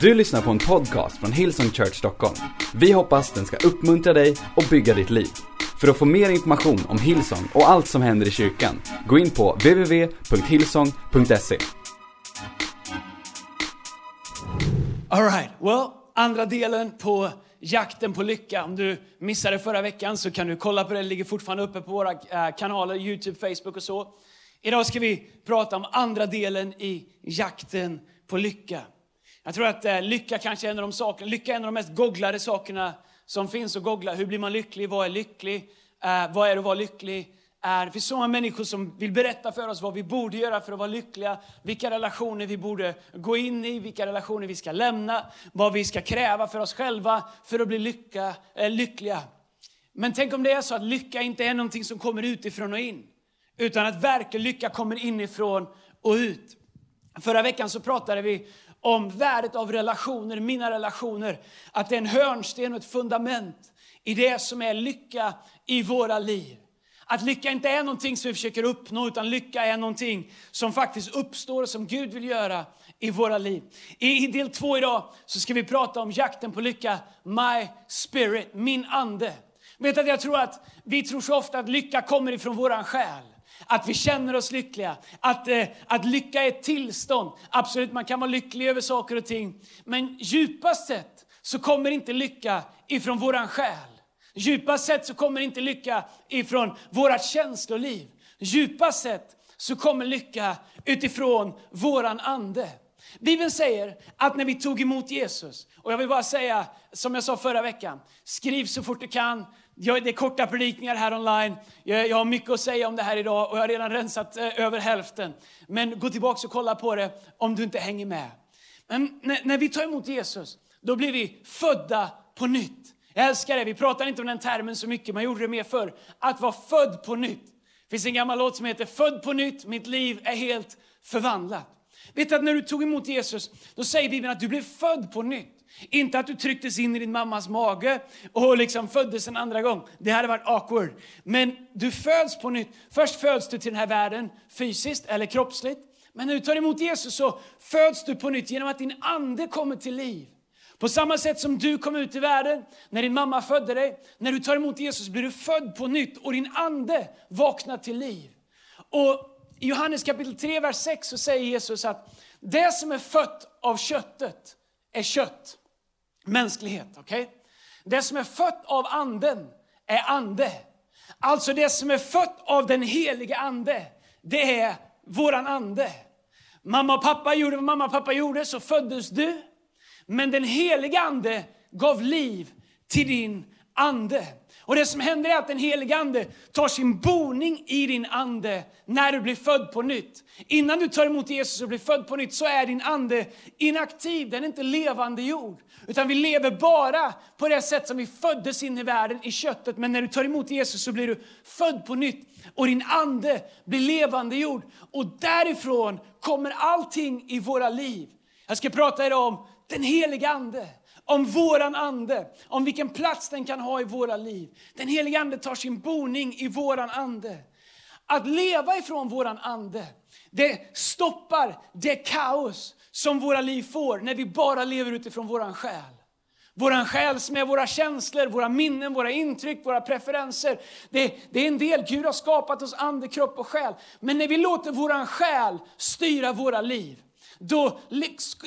Du lyssnar på en podcast från Hillsong Church Stockholm. Vi hoppas den ska uppmuntra dig och bygga ditt liv. För att få mer information om Hillsong och allt som händer i kyrkan, gå in på www.hillsong.se. Alright, well, andra delen på jakten på lycka. Om du missade förra veckan så kan du kolla på det, det ligger fortfarande uppe på våra eh, kanaler, Youtube, Facebook och så. Idag ska vi prata om andra delen i jakten på lycka. Jag tror att eh, lycka kanske är en av de sakerna, lycka är en av de mest googlade sakerna som finns att googla. Hur blir man lycklig? Vad är lycklig? Eh, vad är det att vara lycklig? Eh, det finns så många människor som vill berätta för oss vad vi borde göra för att vara lyckliga, vilka relationer vi borde gå in i, vilka relationer vi ska lämna, vad vi ska kräva för oss själva för att bli lycka, eh, lyckliga. Men tänk om det är så att lycka inte är någonting som kommer utifrån och in, utan att verklig lycka kommer inifrån och ut. Förra veckan så pratade vi om värdet av relationer, mina relationer. Att det är en hörnsten och ett fundament i det som är lycka i våra liv. Att lycka inte är någonting som vi försöker uppnå, utan lycka är någonting som faktiskt uppstår och som Gud vill göra i våra liv. I del två idag så ska vi prata om jakten på lycka, My Spirit, min ande. Vet att jag tror att vi tror så ofta att lycka kommer ifrån våran själ. Att vi känner oss lyckliga. Att, eh, att lycka är ett tillstånd. Absolut, man kan vara lycklig över saker och ting. Men djupast sett så kommer inte lycka ifrån våran själ. Djupast sett så kommer inte lycka ifrån vårat känsloliv. Djupast sett så kommer lycka utifrån våran ande. Bibeln säger att när vi tog emot Jesus, och jag vill bara säga som jag sa förra veckan, skriv så fort du kan, det är korta predikningar här online. Jag har mycket att säga om det här idag och jag har redan rensat eh, över hälften. Men gå tillbaka och kolla på det om du inte hänger med. Men när vi tar emot Jesus, då blir vi födda på nytt. Jag älskar det. Vi pratar inte om den termen så mycket, man gjorde det mer förr. Att vara född på nytt. Det finns en gammal låt som heter Född på nytt, mitt liv är helt förvandlat. Vet du att när du tog emot Jesus, då säger Bibeln att du blev född på nytt. Inte att du trycktes in i din mammas mage och liksom föddes en andra gång. Det hade varit awkward. Men du föds på nytt. Först föds du till den här världen fysiskt eller kroppsligt. Men när du tar emot Jesus så föds du på nytt genom att din ande kommer till liv. På samma sätt som du kom ut i världen, när din mamma födde dig, när du tar emot Jesus blir du född på nytt och din ande vaknar till liv. Och i Johannes kapitel 3, vers 6 så säger Jesus att det som är fött av köttet är kött mänsklighet. Okay? Det som är fött av anden är ande. Alltså det som är fött av den helige ande, det är våran ande. Mamma och pappa gjorde vad mamma och pappa gjorde, så föddes du. Men den helige ande gav liv till din ande. Och det som händer är att den helige Ande tar sin boning i din ande när du blir född på nytt. Innan du tar emot Jesus och blir född på nytt så är din ande inaktiv, den är inte levande jord. Utan vi lever bara på det sätt som vi föddes in i världen, i köttet. Men när du tar emot Jesus så blir du född på nytt och din ande blir levande jord. Och därifrån kommer allting i våra liv. Jag ska prata idag om den heliga Ande om våran ande, om vilken plats den kan ha i våra liv. Den heliga Ande tar sin boning i våran ande. Att leva ifrån våran ande, det stoppar det kaos som våra liv får när vi bara lever utifrån våran själ. Våran själ som är våra känslor, våra minnen, våra intryck, våra preferenser. Det, det är en del, Gud har skapat oss ande, kropp och själ. Men när vi låter våran själ styra våra liv, då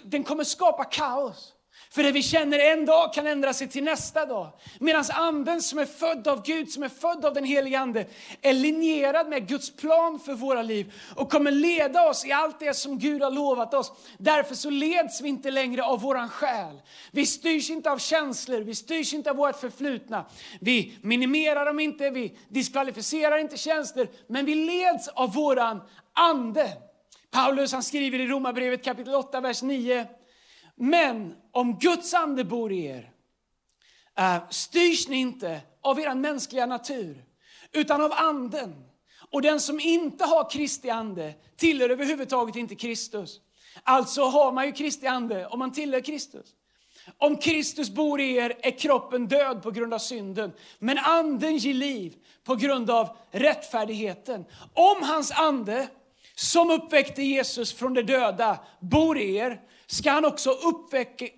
den kommer skapa kaos. För det vi känner en dag kan ändra sig till nästa dag. Medan anden som är född av Gud, som är född av den helige Ande, är linjerad med Guds plan för våra liv och kommer leda oss i allt det som Gud har lovat oss. Därför så leds vi inte längre av våran själ. Vi styrs inte av känslor, vi styrs inte av vårt förflutna. Vi minimerar dem inte, vi diskvalificerar inte känslor, men vi leds av våran ande. Paulus han skriver i Romarbrevet kapitel 8, vers 9 men om Guds ande bor i er, eh, styrs ni inte av er mänskliga natur, utan av anden. Och den som inte har Kristi ande tillhör överhuvudtaget inte Kristus. Alltså har man ju Kristi ande om man tillhör Kristus. Om Kristus bor i er är kroppen död på grund av synden, men anden ger liv på grund av rättfärdigheten. Om hans ande, som uppväckte Jesus från de döda, bor i er, ska han också uppväcka eh,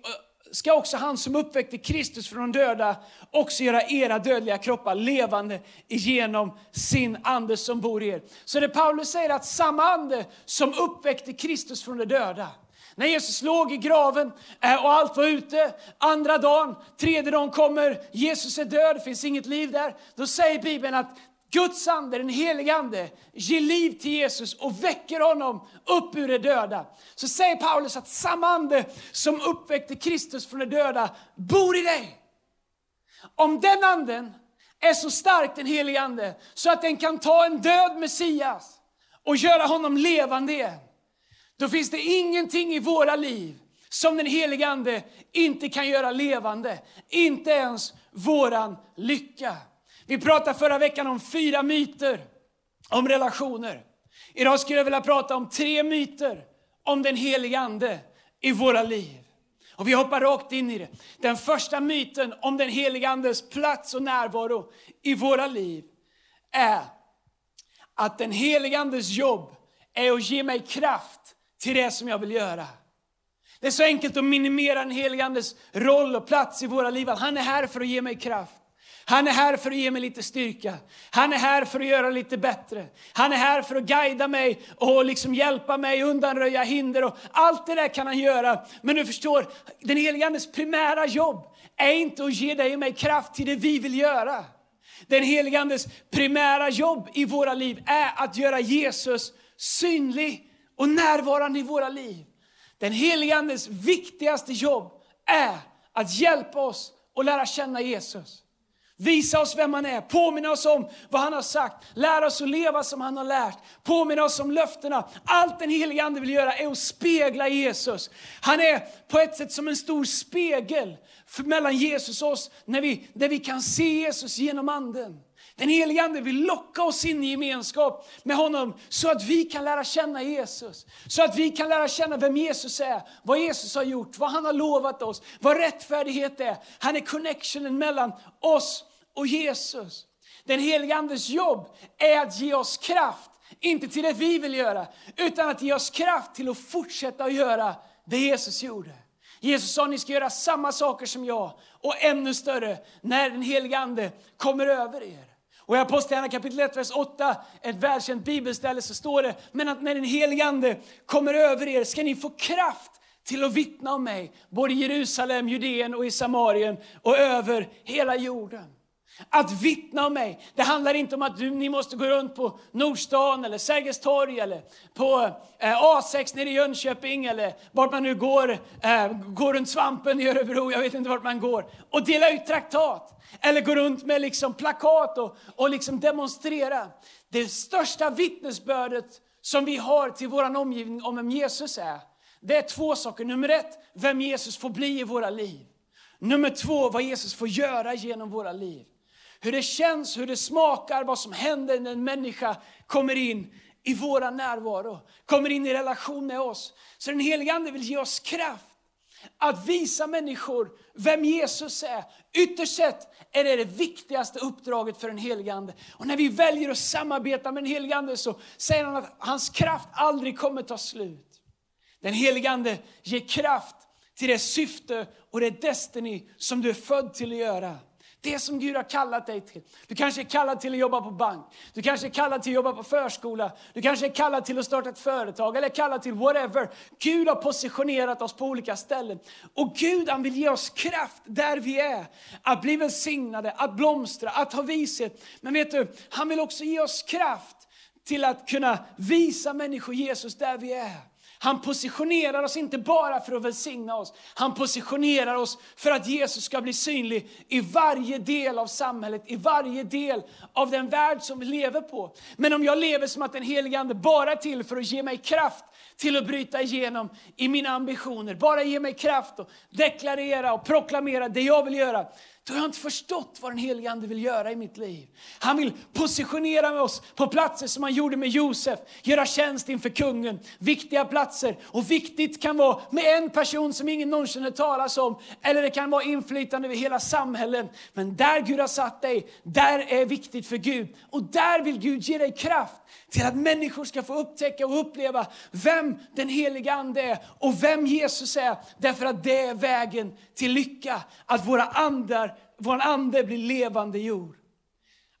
ska också han som uppväckte Kristus från de döda också göra era dödliga kroppar levande genom sin ande som bor i er. Så det Paulus säger att samma ande som uppväckte Kristus från de döda, när Jesus låg i graven eh, och allt var ute, andra dagen, tredje dagen kommer, Jesus är död, det finns inget liv där. Då säger Bibeln att Guds ande, den helige ande, ger liv till Jesus och väcker honom upp ur de döda. Så säger Paulus att samma ande som uppväckte Kristus från de döda bor i dig. Om den anden är så stark, den helige ande, så att den kan ta en död Messias och göra honom levande igen. Då finns det ingenting i våra liv som den helige ande inte kan göra levande. Inte ens våran lycka. Vi pratade förra veckan om fyra myter om relationer. Idag skulle jag vilja prata om tre myter om den heliga Ande i våra liv. Och vi hoppar rakt in i det. Den första myten om den heliga Andes plats och närvaro i våra liv är att den heliga Andes jobb är att ge mig kraft till det som jag vill göra. Det är så enkelt att minimera den helige Andes roll och plats i våra liv. Han är här för att ge mig kraft. Han är här för att ge mig lite styrka. Han är här för att göra lite bättre. Han är här för att guida mig och liksom hjälpa mig, undanröja hinder. Och allt det där kan han göra. Men du förstår, den helige Andes primära jobb är inte att ge dig och mig kraft till det vi vill göra. Den helige Andes primära jobb i våra liv är att göra Jesus synlig och närvarande i våra liv. Den helige Andes viktigaste jobb är att hjälpa oss att lära känna Jesus. Visa oss vem han är, påminna oss om vad han har sagt, lära oss att leva som han har lärt, påminna oss om löftena. Allt den helige Ande vill göra är att spegla Jesus. Han är på ett sätt som en stor spegel mellan Jesus och oss, när vi, där vi kan se Jesus genom Anden. Den helige Ande vill locka oss in i gemenskap med honom så att vi kan lära känna Jesus. Så att vi kan lära känna vem Jesus är, vad Jesus har gjort, vad han har lovat oss, vad rättfärdighet är. Han är connectionen mellan oss och Jesus. Den helige Andes jobb är att ge oss kraft, inte till det vi vill göra, utan att ge oss kraft till att fortsätta att göra det Jesus gjorde. Jesus sa ni ska göra samma saker som jag och ännu större när den helige Ande kommer över er. Och i Apostlagärningarna kapitel 1, vers 8, ett välkänt bibelställe, så står det, men att när den helige Ande kommer över er ska ni få kraft till att vittna om mig, både i Jerusalem, Judeen och i Samarien och över hela jorden. Att vittna om mig, det handlar inte om att du, ni måste gå runt på Nordstan eller Sergels torg eller på eh, A6 nere i Jönköping eller vart man nu går, eh, går runt Svampen i Örebro, jag vet inte vart man går, och dela ut traktat. Eller gå runt med liksom plakat och, och liksom demonstrera. Det största vittnesbördet som vi har till vår omgivning om vem Jesus är, det är två saker. Nummer ett, vem Jesus får bli i våra liv. Nummer två, vad Jesus får göra genom våra liv. Hur det känns, hur det smakar, vad som händer när en människa kommer in i vår närvaro, kommer in i relation med oss. Så den helige Ande vill ge oss kraft att visa människor vem Jesus är. Ytterst sett är det det viktigaste uppdraget för den helige Ande. Och när vi väljer att samarbeta med den helige Ande så säger han att hans kraft aldrig kommer ta slut. Den helige Ande ger kraft till det syfte och det destiny som du är född till att göra. Det som Gud har kallat dig till. Du kanske är kallad till att jobba på bank, du kanske är kallad till att jobba på förskola, du kanske är kallad till att starta ett företag eller kallad till whatever. Gud har positionerat oss på olika ställen. Och Gud han vill ge oss kraft där vi är. Att bli välsignade, att blomstra, att ha vishet. Men vet du, han vill också ge oss kraft till att kunna visa människor Jesus där vi är. Han positionerar oss inte bara för att välsigna oss. Han positionerar oss för att Jesus ska bli synlig i varje del av samhället, i varje del av den värld som vi lever på. Men om jag lever som att den helige Ande bara är till för att ge mig kraft till att bryta igenom i mina ambitioner, bara ge mig kraft att deklarera och proklamera det jag vill göra, då har jag inte förstått vad den helige Ande vill göra i mitt liv. Han vill positionera oss på platser som han gjorde med Josef, göra tjänst inför kungen, viktiga platser. Och viktigt kan vara med en person som ingen någonsin hört talas om. Eller det kan vara inflytande över hela samhällen. Men där Gud har satt dig, där är viktigt för Gud. Och där vill Gud ge dig kraft till att människor ska få upptäcka och uppleva vem den helige Ande är och vem Jesus är. Därför att det är vägen till lycka. Att våra andar, vår ande blir levande jord.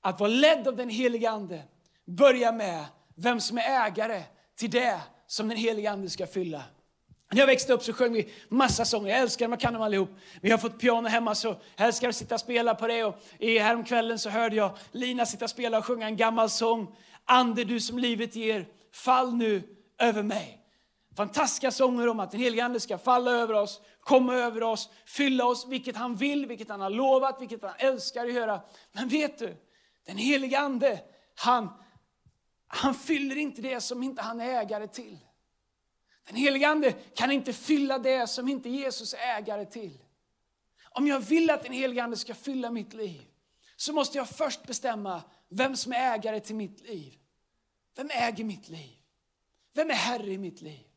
Att vara ledd av den heliga Ande börjar med vem som är ägare till det som den heliga Ande ska fylla. När jag växte upp så sjöng vi massa sånger. Jag älskar dem, jag kan dem allihop. Vi har fått piano hemma så jag älskar att sitta och spela på det. Och häromkvällen så hörde jag Lina sitta och spela och sjunga en gammal sång. Ande du som livet ger, fall nu över mig. Fantastiska sånger om att den helige Ande ska falla över oss, komma över oss, fylla oss, vilket han vill, vilket han har lovat, vilket han älskar att göra. Men vet du, den helige Ande, han, han fyller inte det som inte han är ägare till. Den helige Ande kan inte fylla det som inte Jesus är ägare till. Om jag vill att den helige Ande ska fylla mitt liv, så måste jag först bestämma vem som är ägare till mitt liv. Vem äger mitt liv? Vem är herre i mitt liv?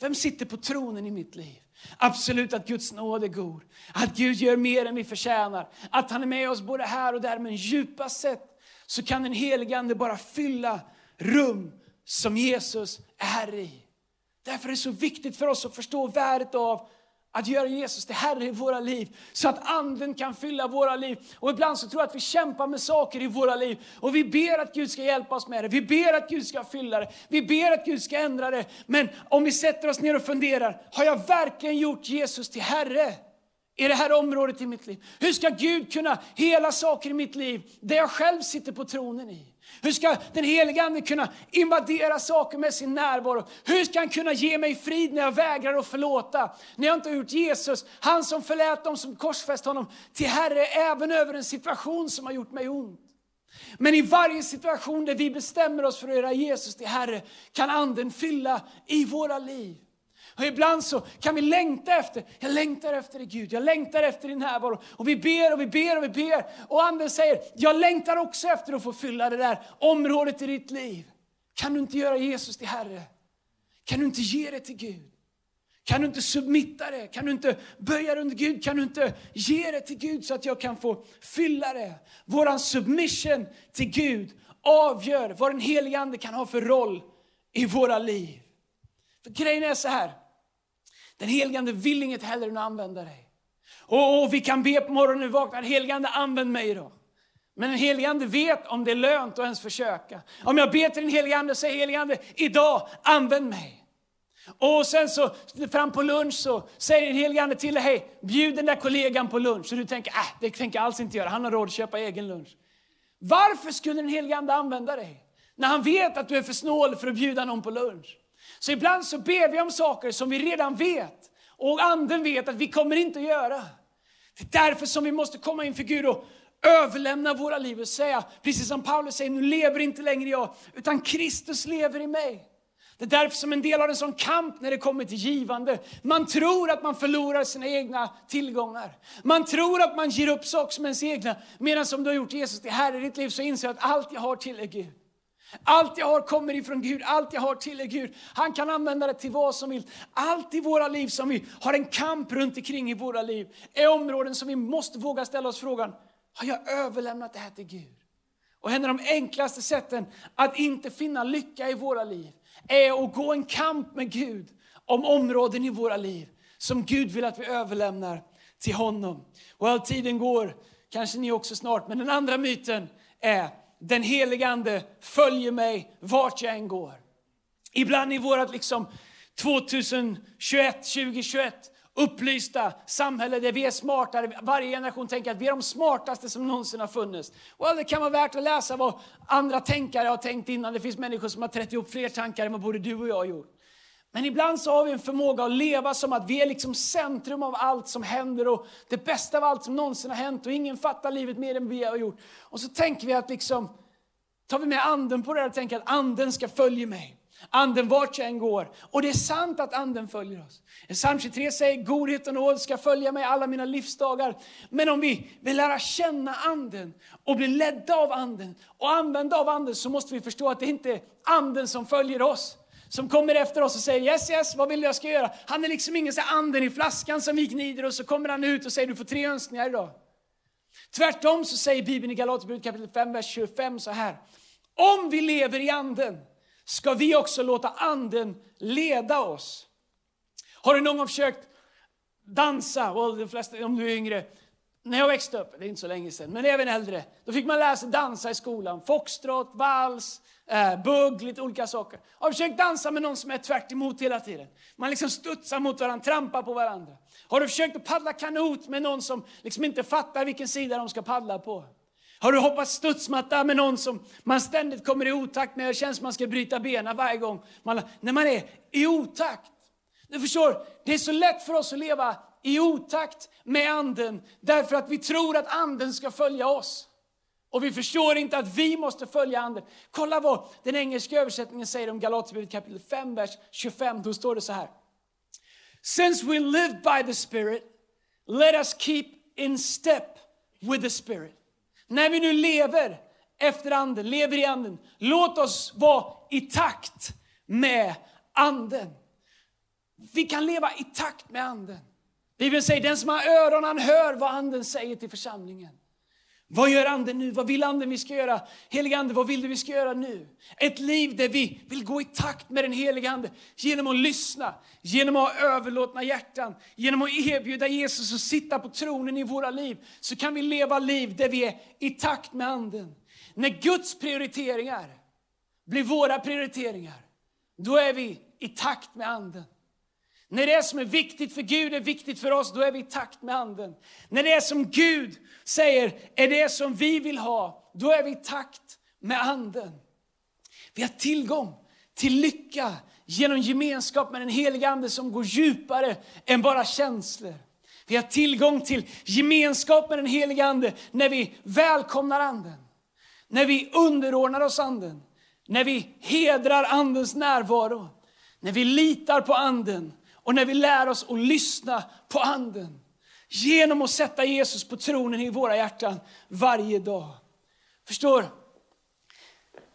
Vem sitter på tronen i mitt liv? Absolut att Guds nåd är god, att Gud gör mer än vi förtjänar, att han är med oss både här och där, men djupast sett så kan den helige Ande bara fylla rum som Jesus är i. Därför är det så viktigt för oss att förstå värdet av att göra Jesus till Herre i våra liv, så att Anden kan fylla våra liv. Och ibland så tror jag att vi kämpar med saker i våra liv, och vi ber att Gud ska hjälpa oss med det. Vi ber att Gud ska fylla det, vi ber att Gud ska ändra det. Men om vi sätter oss ner och funderar, har jag verkligen gjort Jesus till Herre? I det här området i mitt liv? Hur ska Gud kunna hela saker i mitt liv där jag själv sitter på tronen i? Hur ska den helige Ande kunna invadera saker med sin närvaro? Hur ska han kunna ge mig frid när jag vägrar att förlåta? När jag inte har gjort Jesus, han som förlät dem som korsfäst honom, till Herre även över en situation som har gjort mig ont. Men i varje situation där vi bestämmer oss för att göra Jesus till Herre, kan Anden fylla i våra liv. Och ibland så kan vi längta efter, jag längtar efter dig Gud, jag längtar efter din närvaro. Och vi ber och vi ber och vi ber. Och anden säger, jag längtar också efter att få fylla det där området i ditt liv. Kan du inte göra Jesus till Herre? Kan du inte ge det till Gud? Kan du inte submitta det? Kan du inte böja det under Gud? Kan du inte ge det till Gud så att jag kan få fylla det? Våran submission till Gud avgör vad den helige Ande kan ha för roll i våra liv. För grejen är så här, den helige vill inget hellre än att använda dig. Och, och vi kan be på morgonen när vi vaknar, helige använd mig då. Men den helige Ande vet om det är lönt att ens försöka. Om jag ber till den helige Ande säger helige Ande, idag använd mig. Och sen så fram på lunch så säger den helige Ande till dig, hej, bjud den där kollegan på lunch. Så du tänker, äh, det tänker jag alls inte göra, han har råd att köpa egen lunch. Varför skulle den helige Ande använda dig? När han vet att du är för snål för att bjuda någon på lunch. Så ibland så ber vi om saker som vi redan vet. Och anden vet att vi kommer inte att göra. Det är därför som vi måste komma inför Gud och överlämna våra liv och säga, precis som Paulus säger, nu lever inte längre jag, utan Kristus lever i mig. Det är därför som en del har en sån kamp när det kommer till givande. Man tror att man förlorar sina egna tillgångar. Man tror att man ger upp saker som ens egna. Medan som du har gjort Jesus till Herre i ditt liv så inser du att allt jag har till är Gud. Allt jag har kommer ifrån Gud, allt jag har till är Gud. Han kan använda det till vad som vill. Allt i våra liv som vi har en kamp runt omkring i våra liv är områden som vi måste våga ställa oss frågan, har jag överlämnat det här till Gud? Och en av de enklaste sätten att inte finna lycka i våra liv är att gå en kamp med Gud om områden i våra liv som Gud vill att vi överlämnar till honom. Och tiden går, kanske ni också snart, men den andra myten är den helige Ande följer mig vart jag än går. Ibland i vårt liksom 2021, 2021 upplysta samhälle där vi är smartare. Varje generation tänker att vi är de smartaste som någonsin har funnits. Well, det kan vara värt att läsa vad andra tänkare har tänkt innan. Det finns människor som har trätt ihop fler tankar än vad både du och jag har gjort. Men ibland så har vi en förmåga att leva som att vi är liksom centrum av allt som händer och det bästa av allt som någonsin har hänt och ingen fattar livet mer än vi har gjort. Och så tänker vi att liksom, tar vi med anden på det här och tänker att anden ska följa mig. Anden vart jag än går. Och det är sant att anden följer oss. Psalm 23 säger godhet och nåd ska följa mig alla mina livsdagar. Men om vi vill lära känna anden och bli ledda av anden och använda av anden så måste vi förstå att det inte är anden som följer oss som kommer efter oss och säger yes, yes, vad vill du jag ska göra? Han är liksom ingen så anden i flaskan som vi gnider och så kommer han ut och säger du får tre önskningar idag. Tvärtom så säger Bibeln i Galaterbrevet kapitel 5, vers 25 så här. Om vi lever i anden ska vi också låta anden leda oss. Har du någon gång försökt dansa, well, de flesta, om du är yngre, när jag växte upp, det är inte så länge sedan, men även äldre, då fick man lära sig dansa i skolan. Foxtrot, vals, eh, bugg, lite olika saker. Jag har försökt dansa med någon som är tvärt emot hela tiden. Man liksom studsar mot varandra, trampar på varandra. Har du försökt att paddla kanot med någon som liksom inte fattar vilken sida de ska paddla på? Har du hoppat studsmatta med någon som man ständigt kommer i otakt med? Det känns som man ska bryta benen varje gång. Man, när man är i otakt. Du förstår, det är så lätt för oss att leva i otakt med anden därför att vi tror att anden ska följa oss. Och vi förstår inte att vi måste följa anden. Kolla vad den engelska översättningen säger om Galaterbrevet kapitel 5, vers 25. Då står det så här. Since we live by the Spirit, let us keep in step with the Spirit. När vi nu lever efter anden, lever i anden, låt oss vara i takt med anden. Vi kan leva i takt med anden. Bibeln säger den som har öron han hör vad anden säger till församlingen. Vad gör anden nu? Vad vill anden vi ska göra? Helige ande, vad vill du vi ska göra nu? Ett liv där vi vill gå i takt med den helige ande genom att lyssna, genom att ha överlåtna hjärtan, genom att erbjuda Jesus att sitta på tronen i våra liv. Så kan vi leva liv där vi är i takt med anden. När Guds prioriteringar blir våra prioriteringar, då är vi i takt med anden. När det som är viktigt för Gud är viktigt för oss, då är vi i takt med anden. När det som Gud säger är det som vi vill ha, då är vi i takt med anden. Vi har tillgång till lycka genom gemenskap med den heliga Ande som går djupare än bara känslor. Vi har tillgång till gemenskap med den heliga Ande när vi välkomnar Anden. När vi underordnar oss Anden. När vi hedrar Andens närvaro. När vi litar på Anden och när vi lär oss att lyssna på Anden genom att sätta Jesus på tronen i våra hjärtan varje dag. Förstår?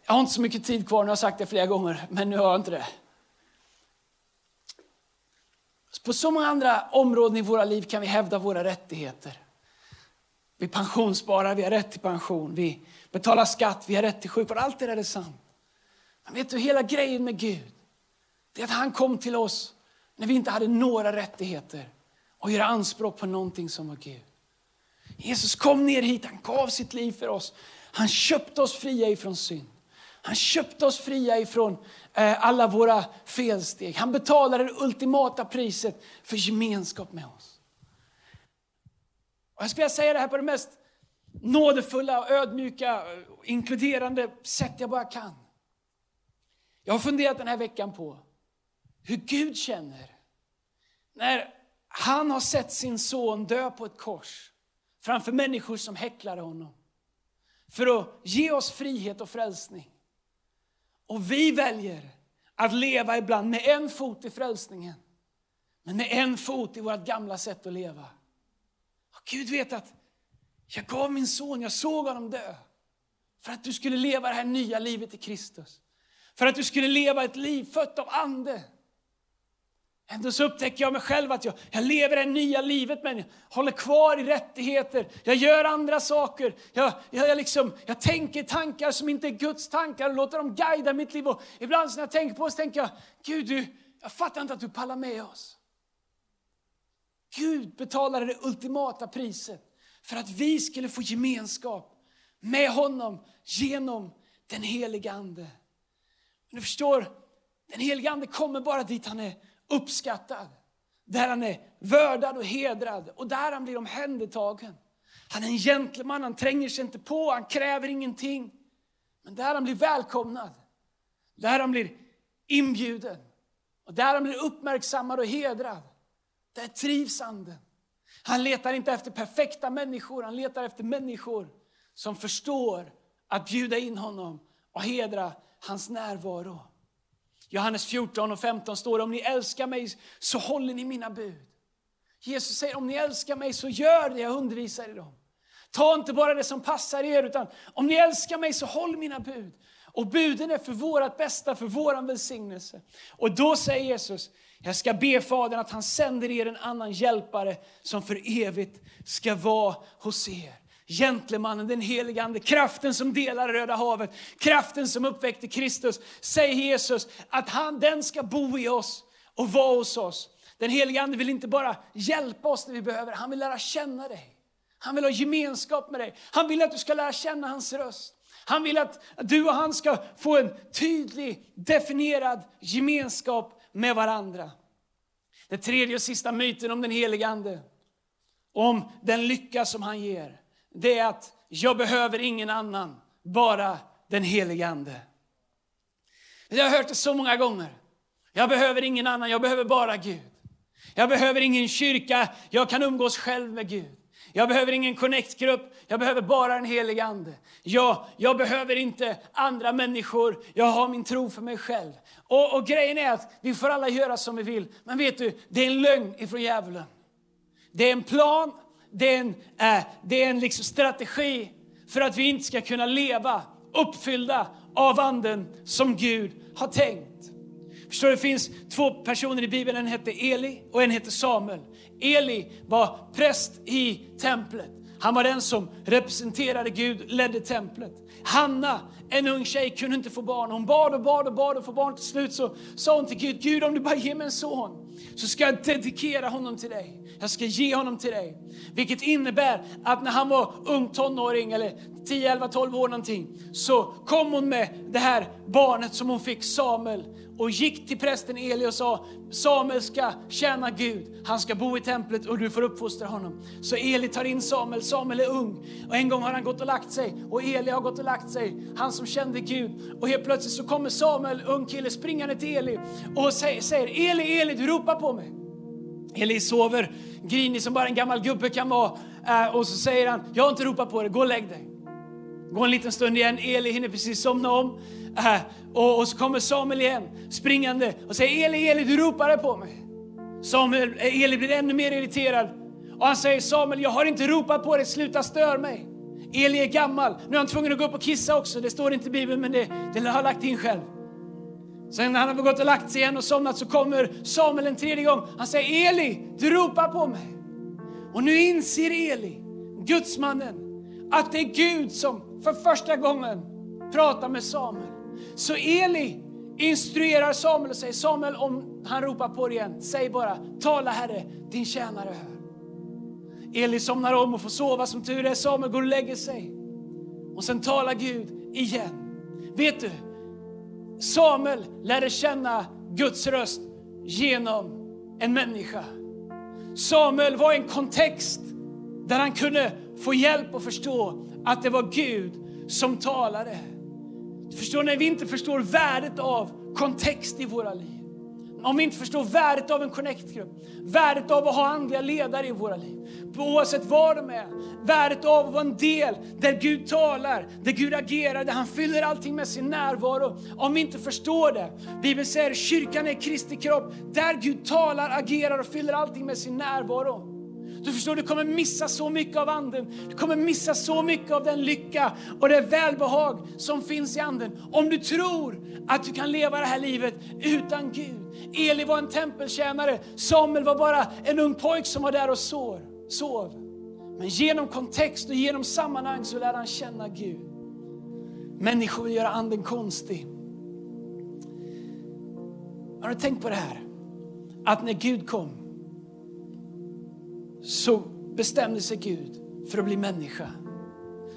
Jag har inte så mycket tid kvar, nu har jag sagt det flera gånger, men nu har jag inte det. På så många andra områden i våra liv kan vi hävda våra rättigheter. Vi pensionssparar, vi har rätt till pension. Vi betalar skatt, vi har rätt till sjukvård. Allt det där är sant. Men vet du, hela grejen med Gud, det är att han kom till oss när vi inte hade några rättigheter och göra anspråk på någonting som var Gud. Jesus kom ner hit, han gav sitt liv för oss. Han köpte oss fria ifrån synd. Han köpte oss fria ifrån eh, alla våra felsteg. Han betalade det ultimata priset för gemenskap med oss. Och jag skulle säga det här på det mest nådefulla, ödmjuka, eh, inkluderande sätt jag bara kan. Jag har funderat den här veckan på hur Gud känner när han har sett sin son dö på ett kors framför människor som häcklade honom. För att ge oss frihet och frälsning. Och vi väljer att leva ibland med en fot i frälsningen, men med en fot i vårt gamla sätt att leva. Och Gud vet att jag gav min son, jag såg honom dö. För att du skulle leva det här nya livet i Kristus. För att du skulle leva ett liv fött av ande. Ändå så upptäcker jag mig själv att jag, jag lever det nya livet men jag håller kvar i rättigheter. Jag gör andra saker. Jag, jag, jag, liksom, jag tänker tankar som inte är Guds tankar och låter dem guida mitt liv. Och ibland när jag tänker på det så tänker jag, Gud, du, jag fattar inte att du pallar med oss. Gud betalade det ultimata priset för att vi skulle få gemenskap med honom genom den heliga Ande. Men du förstår, den heliga Ande kommer bara dit han är uppskattad. Där han är värdad och hedrad och där han blir omhändertagen. Han är en gentleman, han tränger sig inte på, han kräver ingenting. Men där han blir välkomnad, där han blir inbjuden och där han blir uppmärksammad och hedrad. Där trivs anden. Han letar inte efter perfekta människor, han letar efter människor som förstår att bjuda in honom och hedra hans närvaro. Johannes 14 och 15 står det, om ni älskar mig så håller ni mina bud. Jesus säger, om ni älskar mig så gör det jag undervisar er om. Ta inte bara det som passar er, utan om ni älskar mig så håll mina bud. Och buden är för vårt bästa, för vår välsignelse. Och då säger Jesus, jag ska be Fadern att han sänder er en annan hjälpare som för evigt ska vara hos er. Gentlemannen, den helige Ande, kraften som delar Röda havet, kraften som uppväckte Kristus. Säg Jesus att han, den ska bo i oss och vara hos oss. Den helige Ande vill inte bara hjälpa oss när vi behöver, han vill lära känna dig. Han vill ha gemenskap med dig. Han vill att du ska lära känna hans röst. Han vill att du och han ska få en tydlig, definierad gemenskap med varandra. Den tredje och sista myten om den helige Ande, om den lycka som han ger, det är att jag behöver ingen annan, bara den helige Ande. Jag har hört det så många gånger. Jag behöver ingen annan, jag behöver bara Gud. Jag behöver ingen kyrka, jag kan umgås själv med Gud. Jag behöver ingen connect-grupp, jag behöver bara den helige Ande. Jag, jag behöver inte andra människor, jag har min tro för mig själv. Och, och grejen är att vi får alla göra som vi vill. Men vet du, det är en lögn ifrån djävulen. Det är en plan, det är en, det är en liksom strategi för att vi inte ska kunna leva uppfyllda av anden som Gud har tänkt. Förstår det finns två personer i Bibeln, en hette Eli och en hette Samuel. Eli var präst i templet. Han var den som representerade Gud, ledde templet. Hanna, en ung tjej, kunde inte få barn. Hon bad och bad och bad och få barn. Till slut så sa hon till Gud, Gud om du bara ger mig en son så ska jag dedikera honom till dig. Jag ska ge honom till dig. Vilket innebär att när han var ung tonåring, eller 10, 11, 12 år någonting, så kom hon med det här barnet som hon fick, Samuel och gick till prästen Eli och sa Samuel ska tjäna Gud, han ska bo i templet och du får uppfostra honom. Så Eli tar in Samuel, Samuel är ung och en gång har han gått och lagt sig och Eli har gått och lagt sig, han som kände Gud. Och helt plötsligt så kommer Samuel, ung kille, springande till Eli och säger Eli, Eli, du ropar på mig. Eli sover, grinig som bara en gammal gubbe kan vara. Äh, och så säger han, jag har inte ropat på dig, gå och lägg dig. Gå en liten stund igen, Eli hinner precis somna om. Äh, och, och, så kommer Samuel igen springande och säger Eli, Eli, du ropade på mig. Samuel, eh, Eli blir ännu mer irriterad och han säger Samuel, jag har inte ropat på dig, sluta stör mig. Eli är gammal, nu är han tvungen att gå upp och kissa också, det står inte i Bibeln men det, det har jag lagt in själv. Sen när han har gått och lagt sig igen och somnat så kommer Samuel en tredje gång. Han säger Eli, du ropar på mig. Och nu inser Eli, gudsmannen, att det är Gud som för första gången pratar med Samuel. Så Eli instruerar Samuel och säger Samuel om han ropar på dig igen, säg bara tala Herre, din tjänare hör. Eli somnar om och får sova som tur är. Samuel går och lägger sig. Och sen talar Gud igen. Vet du, Samuel lärde känna Guds röst genom en människa. Samuel var i en kontext där han kunde få hjälp att förstå att det var Gud som talade. Förstår när vi inte förstår värdet av kontext i våra liv. Om vi inte förstår värdet av en connect-grupp, värdet av att ha andliga ledare i våra liv, oavsett var de är. Värdet av att vara en del där Gud talar, där Gud agerar, där han fyller allting med sin närvaro. Om vi inte förstår det. Bibeln säger kyrkan är Kristi kropp, där Gud talar, agerar och fyller allting med sin närvaro. Du förstår, du kommer missa så mycket av anden. Du kommer missa så mycket av den lycka och det välbehag som finns i anden. Om du tror att du kan leva det här livet utan Gud. Eli var en tempeltjänare, Samuel var bara en ung pojk som var där och sov. Men genom kontext och genom sammanhang så lär han känna Gud. Människor vill göra anden konstig. Har du tänkt på det här? Att när Gud kom så bestämde sig Gud för att bli människa.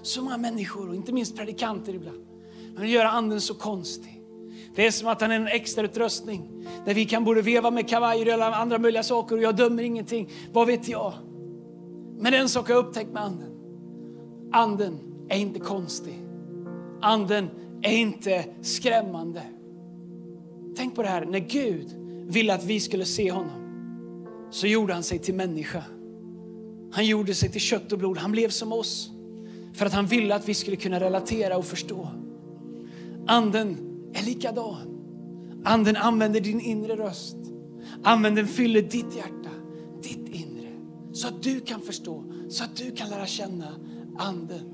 Så många människor, och inte minst predikanter ibland, men vill göra anden så konstig. Det är som att han är en extra utrustning där vi kan både veva med kavajer och andra möjliga saker och jag dömer ingenting. Vad vet jag? Men en sak har jag upptäckt med anden. Anden är inte konstig. Anden är inte skrämmande. Tänk på det här, när Gud ville att vi skulle se honom så gjorde han sig till människa. Han gjorde sig till kött och blod. Han blev som oss. För att han ville att vi skulle kunna relatera och förstå. Anden är likadan. Anden använder din inre röst. Anden fyller ditt hjärta, ditt inre. Så att du kan förstå, så att du kan lära känna anden.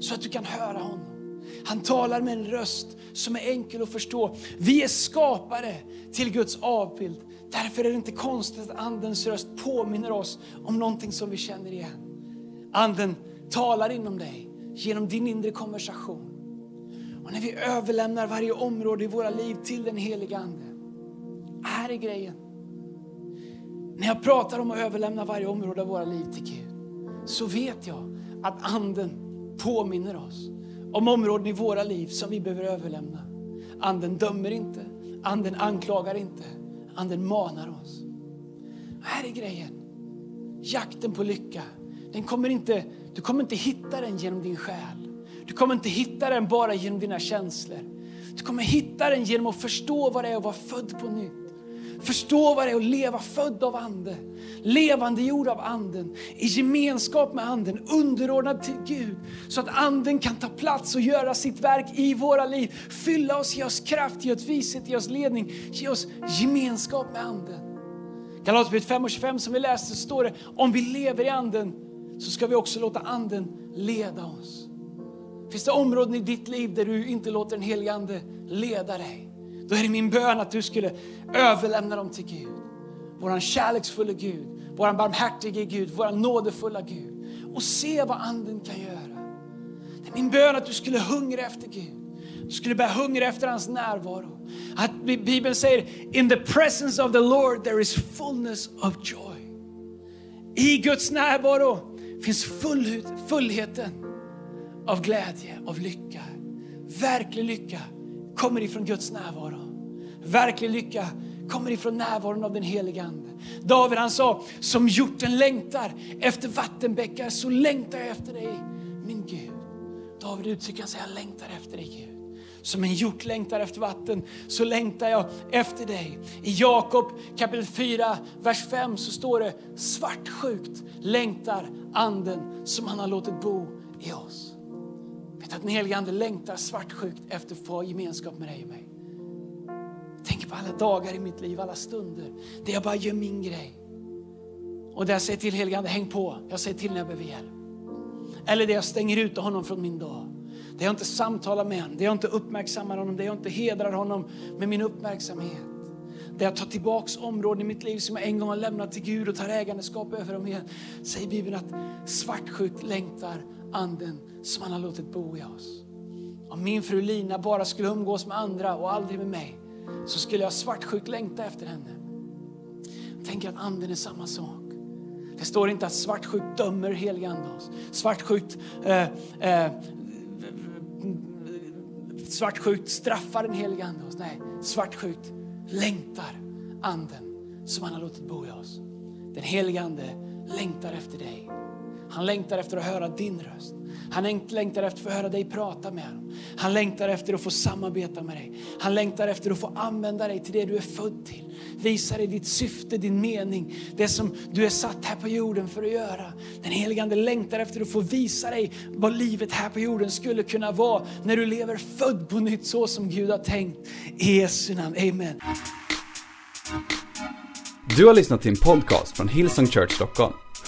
Så att du kan höra honom. Han talar med en röst som är enkel att förstå. Vi är skapare till Guds avbild. Därför är det inte konstigt att Andens röst påminner oss om någonting som vi känner igen. Anden talar inom dig genom din inre konversation. Och när vi överlämnar varje område i våra liv till den heliga Ande, här är grejen. När jag pratar om att överlämna varje område av våra liv till Gud, så vet jag att Anden påminner oss om områden i våra liv som vi behöver överlämna. Anden dömer inte, Anden anklagar inte, Anden manar oss. Här är grejen. Jakten på lycka, den kommer inte, du kommer inte hitta den genom din själ. Du kommer inte hitta den bara genom dina känslor. Du kommer hitta den genom att förstå vad det är att vara född på nytt. Förstå vad det är att leva född av Ande, levande jord av Anden, i gemenskap med Anden, underordnad till Gud. Så att Anden kan ta plats och göra sitt verk i våra liv. Fylla oss, ge oss kraft, ge oss vishet, ge oss ledning, ge oss gemenskap med Anden. Galaterbrevet 5 och 25 som vi läste står det, om vi lever i Anden så ska vi också låta Anden leda oss. Finns det områden i ditt liv där du inte låter den helige Ande leda dig? Då är det min bön att du skulle överlämna dem till Gud. Våran kärleksfulla Gud, våran barmhärtige Gud, våran nådefulla Gud. Och se vad Anden kan göra. Det är min bön att du skulle hungra efter Gud. Du skulle börja hungra efter hans närvaro. Att Bibeln säger, in the presence of the Lord there is fullness of joy. I Guds närvaro finns fullheten av glädje, av lycka. Verklig lycka kommer ifrån Guds närvaro. Verklig lycka kommer ifrån närvaron av den helige Ande. David han sa, som hjorten längtar efter vattenbäckar så längtar jag efter dig, min Gud. David uttrycker sig, jag längtar efter dig Gud. Som en hjort längtar efter vatten så längtar jag efter dig. I Jakob kapitel 4, vers 5 så står det, svartsjukt längtar anden som han har låtit bo i oss. Vet att den helige Ande längtar svartsjukt efter att få gemenskap med dig och mig. Tänk på alla dagar i mitt liv, alla stunder där jag bara gör min grej. Och där jag säger till helige Ande, häng på. Jag säger till när jag behöver hjälp. Eller där jag stänger ut honom från min dag. Där jag inte samtalar med honom, där jag inte uppmärksammar honom, där jag inte hedrar honom med min uppmärksamhet. Där jag tar tillbaks områden i mitt liv som jag en gång har lämnat till Gud och tar ägandeskap över dem igen. Säger Bibeln att svartsjukt längtar anden som han har låtit bo i oss. Om min fru Lina bara skulle umgås med andra och aldrig med mig så skulle jag svartsjukt längta efter henne. Tänk att anden är samma sak. Det står inte att svartsjukt dömer heligande oss. Svartsjukt, eh, eh, svartsjukt straffar den helige ande oss. Nej, svartsjukt längtar anden som han har låtit bo i oss. Den helige ande längtar efter dig. Han längtar efter att höra din röst. Han längtar efter att få höra dig prata med honom. Han längtar efter att få samarbeta med dig. Han längtar efter att få använda dig till det du är född till. Visa dig ditt syfte, din mening, det som du är satt här på jorden för att göra. Den helige Ande längtar efter att få visa dig vad livet här på jorden skulle kunna vara när du lever född på nytt så som Gud har tänkt. I Jesu namn, Amen. Du har lyssnat till en podcast från Hillsong Church Stockholm.